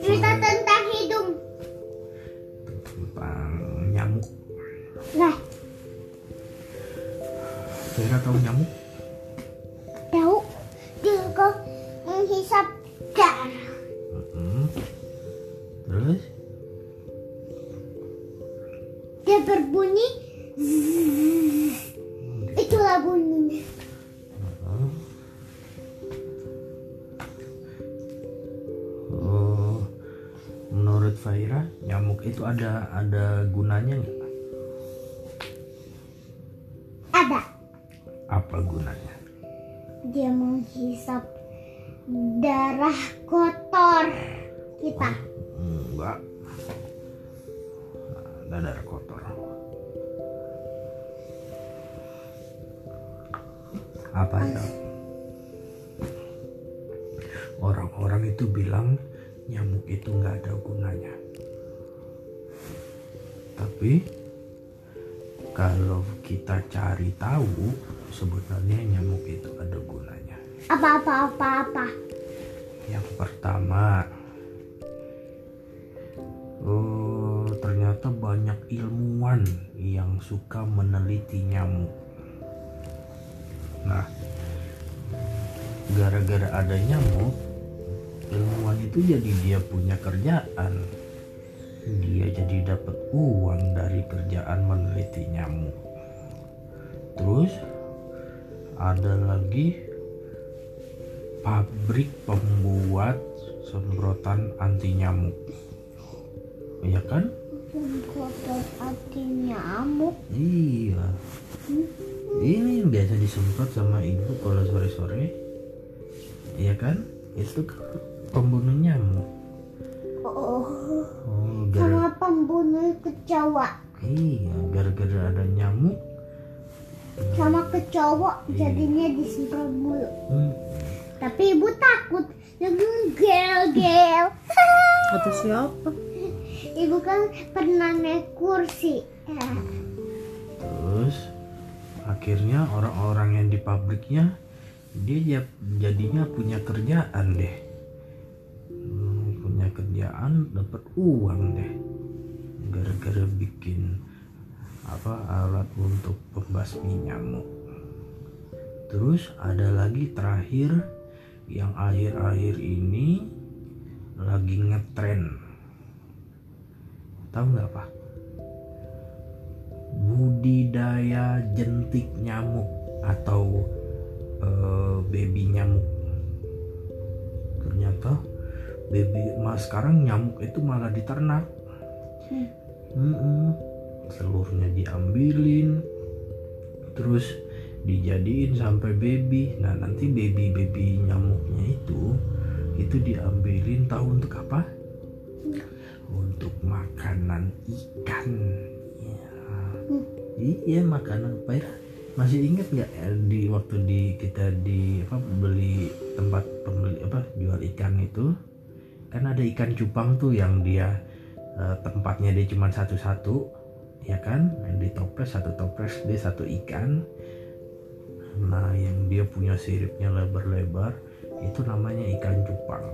Cerita tentang hidung. tentang nyamuk Nah, Vera tahu nyamuk tahu dia kok menghisap darah. Mm-mm. terus Dia berbunyi. zzz. Faira nyamuk itu ada ada gunanya nggak? Ada. apa gunanya? Dia menghisap darah kotor kita. enggak. Ada darah kotor. Apa ya orang-orang itu bilang nyamuk itu nggak ada gunanya tapi kalau kita cari tahu sebenarnya nyamuk itu ada gunanya Apa-apa apa-apa. yang pertama, oh, ternyata banyak ilmuwan yang suka meneliti nyamuk. Nah, gara-gara ada nyamuk, ilmuwan itu jadi dia punya kerjaan. Dia jadi dapat uang dari kerjaan meneliti nyamuk. Terus ada lagi pabrik pembuat semprotan anti nyamuk iya kan Kotor hati nyamuk. iya ini yang biasa disemprot sama ibu kalau sore-sore iya kan itu pembunuh nyamuk Oh, oh gara sama pembunuh kecoa. iya gara-gara ada nyamuk Sama kecoa jadinya disemprot mulu. hmm, Tapi ibu takut. Gel gel. Kata siapa? Ibu kan pernah naik kursi. Terus akhirnya orang-orang yang di pabriknya dia ya- jadinya punya kerjaan deh kerjaan dapat uang deh. Gara-gara bikin apa alat untuk pembasmi nyamuk. Terus ada lagi terakhir yang akhir-akhir ini lagi ngetren. Tahu nggak apa budidaya jentik nyamuk atau eh, baby nyamuk. Ternyata baby mas sekarang nyamuk itu malah diternak. Mm-mm. telurnya diambilin terus dijadiin sampai baby. Nah nanti baby baby nyamuknya itu itu diambilin tahu untuk apa? Untuk makanan ikan. Ya. iya makanan apa ya masih ingat nggak di waktu di kita di apa beli tempat pembeli apa jual ikan itu kan ada ikan cupang tuh yang dia eh, tempatnya dia cuma satu-satu ya kan? Yang di toples satu toples dia satu ikan. Nah yang dia punya siripnya lebar-lebar itu namanya ikan cupang.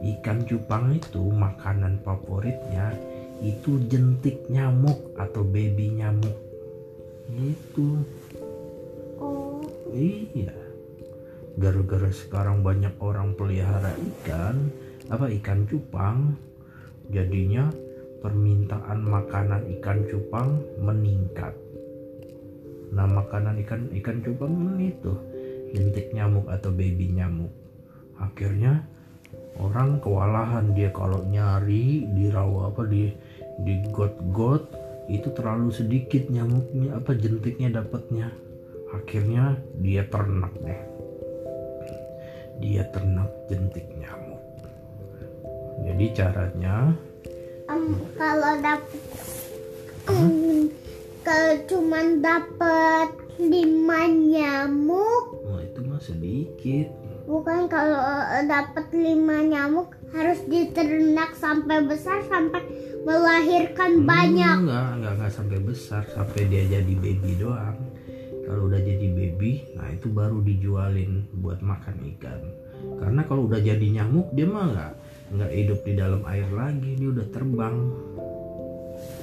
Ikan cupang itu makanan favoritnya itu jentik nyamuk atau baby nyamuk. Itu Oh, iya. Gara-gara sekarang banyak orang pelihara ikan apa ikan cupang? Jadinya permintaan makanan ikan cupang meningkat. Nah makanan ikan ikan cupang ini tuh jentik nyamuk atau baby nyamuk. Akhirnya orang kewalahan dia kalau nyari di rawa apa di di got-got itu terlalu sedikit nyamuknya apa jentiknya dapatnya. Akhirnya dia ternak deh. Dia ternak jentik nyamuk jadi caranya? Em, kalau dapet em, kalau cuman dapet lima nyamuk oh itu mah sedikit. bukan kalau eh, dapet lima nyamuk harus diternak sampai besar sampai melahirkan banyak. enggak enggak enggak sampai besar sampai dia jadi baby doang. Kalau udah jadi baby nah itu baru dijualin buat makan ikan. Karena kalau udah jadi nyamuk dia mah nggak nggak hidup di dalam air lagi dia udah terbang.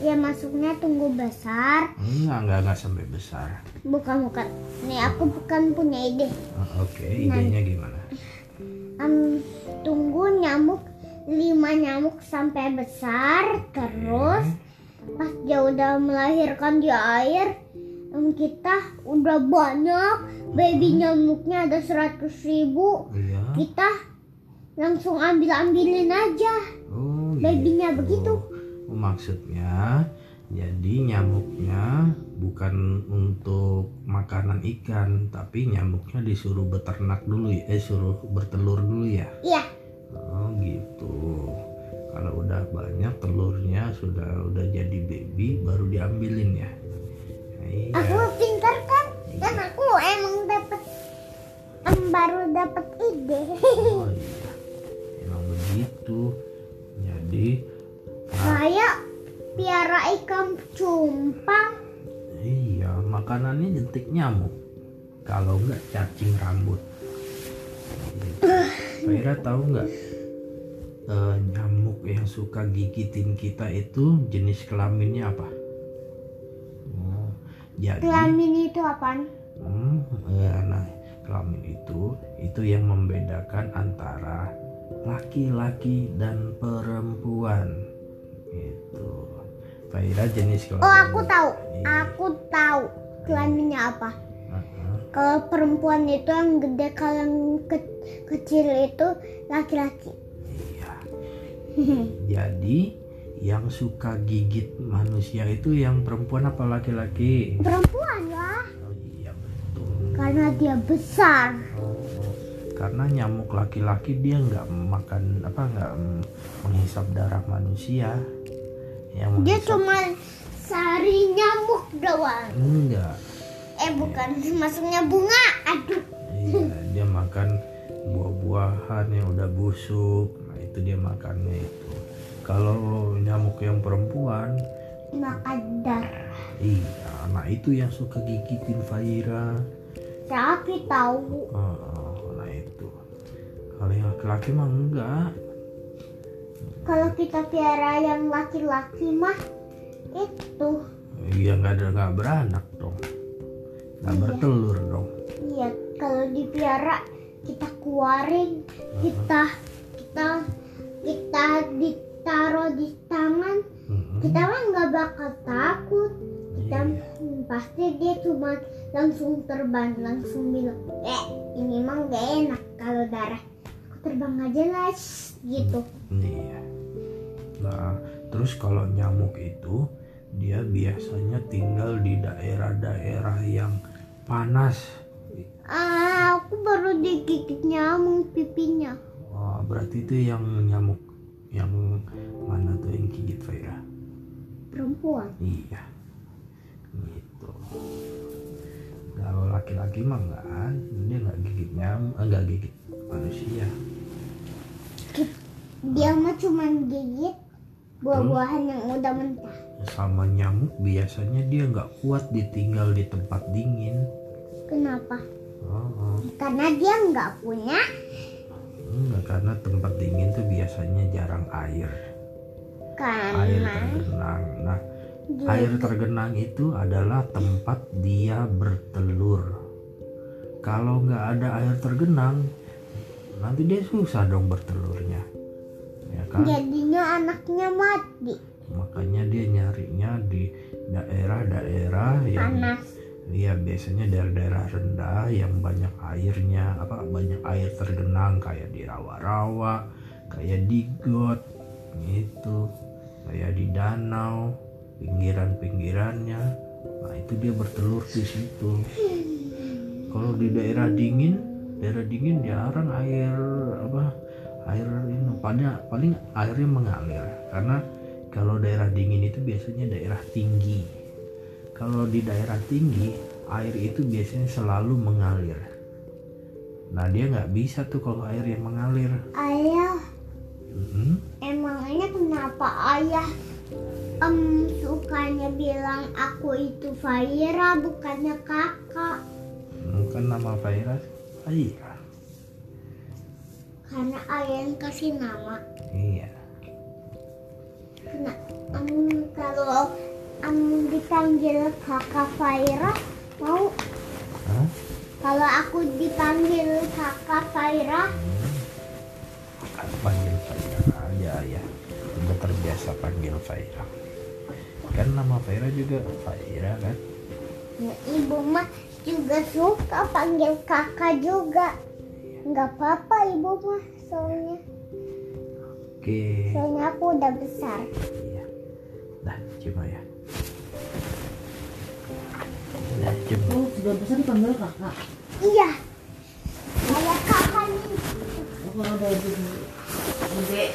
Ya masuknya tunggu besar. enggak enggak enggak sampai besar. Bukan bukan. Nih aku bukan punya ide. Ah, oke idenya gimana? Em, tunggu nyamuk lima nyamuk sampai besar terus pas dia udah melahirkan di air em, kita udah banyak. Baby nyamuknya ada seratus ribu. Iya. Kita langsung ambil ambilin aja. Oh babynya gitu. begitu. Oh, maksudnya jadi nyamuknya bukan untuk makanan ikan tapi nyamuknya disuruh beternak dulu ya eh suruh bertelur dulu ya? Iya. Oh gitu. Kalau udah banyak telurnya sudah udah jadi baby baru diambilin ya? Iya. Aku pintar kan? Dan aku emang dapat baru dapat ikan cumpang Iya, makanannya jentik nyamuk. Kalau enggak cacing rambut. Faira tahu nggak eh, nyamuk yang suka gigitin kita itu jenis kelaminnya apa? Oh, jadi, kelamin itu apaan hmm, eh, nah kelamin itu itu yang membedakan antara laki-laki dan perempuan. Itu. Faira jenis kelamin. Oh aku tahu, Iya. aku tahu kelaminnya apa. Kalau perempuan itu yang gede, kalau yang ke- kecil itu laki-laki. Iya. Jadi yang suka gigit manusia itu yang perempuan apa laki-laki? Perempuan lah, Oh iya betul. karena dia besar. Oh, karena nyamuk laki-laki dia nggak makan apa nggak mm, menghisap darah manusia. Yang Dia cuma sari nyamuk doang. enggak. Eh bukan, maksudnya bunga. Aduh, Iya, dia makan buah-buahan yang udah busuk. Nah, itu dia makannya itu. Kalau nyamuk yang perempuan makan darah. Iya, nah itu yang suka gigitin Faira. Tapi tahu. Oh, nah itu. Kalau yang laki-laki mah enggak. Kalau kita piara yang laki-laki mah itu. Iya nggak ada nggak beranak dong. Nggak Iya. bertelur dong. Iya, kalau dipiara kita keluarin, kita kita kita ditaruh di tangan, Mm-mm. kita mah nggak bakal takut. Kita Iya. pasti dia cuma langsung terbang, langsung bilang, eh ini mah nggak enak kalau darah. Terbang aja lah, shh," gitu. Iya. Nah, terus kalau nyamuk itu dia biasanya tinggal di daerah-daerah yang panas. Ah, aku baru digigit nyamuk pipinya. Wah, berarti itu yang nyamuk yang mana tuh yang gigit Faira? Perempuan. Iya. Gitu. Kalau laki-laki mah enggak, dia nggak gigit nyamuk, enggak gigit manusia. Dia mah cuma gigit buah-buahan yang udah mentah. Sama nyamuk biasanya dia nggak kuat ditinggal di tempat dingin. Kenapa? Oh, oh. Karena dia nggak punya enggak karena tempat dingin tuh biasanya jarang air, air karena tergenang. Nah, dia air tergenang itu adalah tempat dia bertelur. Kalau nggak ada air tergenang, nanti dia susah dong bertelurnya, ya kan? jadinya anaknya mati. Makanya dia nyarinya di daerah-daerah yang panas. Iya biasanya daerah-daerah rendah yang banyak airnya apa banyak air tergenang kayak di rawa-rawa kayak di got gitu. Kayak di danau pinggiran-pinggirannya. Nah itu dia bertelur di situ. Kalau di daerah dingin daerah dingin jarang air apa air ini paling paling airnya mengalir. Karena kalau daerah dingin itu biasanya daerah tinggi. Kalau di daerah tinggi air itu biasanya selalu mengalir. Nah dia nggak bisa tuh kalau air yang mengalir. Ayah, Mhm. emangnya kenapa ayah em sukanya bilang aku itu Faira bukannya kakak? Bukan nama Faira Faira karena ayah yang kasih nama. Iya. Nah, em, kalau em dipanggil kakak Faira mau? Hah? kalau aku dipanggil kakak Faira? Kan panggil Faira. Aja ya Udah terbiasa panggil Faira. Kan nama Faira juga Faira kan Ya, ibu mah juga suka panggil kakak juga. Nggak apa-apa ibu mah soalnya. Oke. Soalnya aku udah besar. Iya. Nah, coba ya. Nah, coba. Oh, sudah besar panggil kakak. Iya. Kayak kakak nih. Aku udah gede. Gede.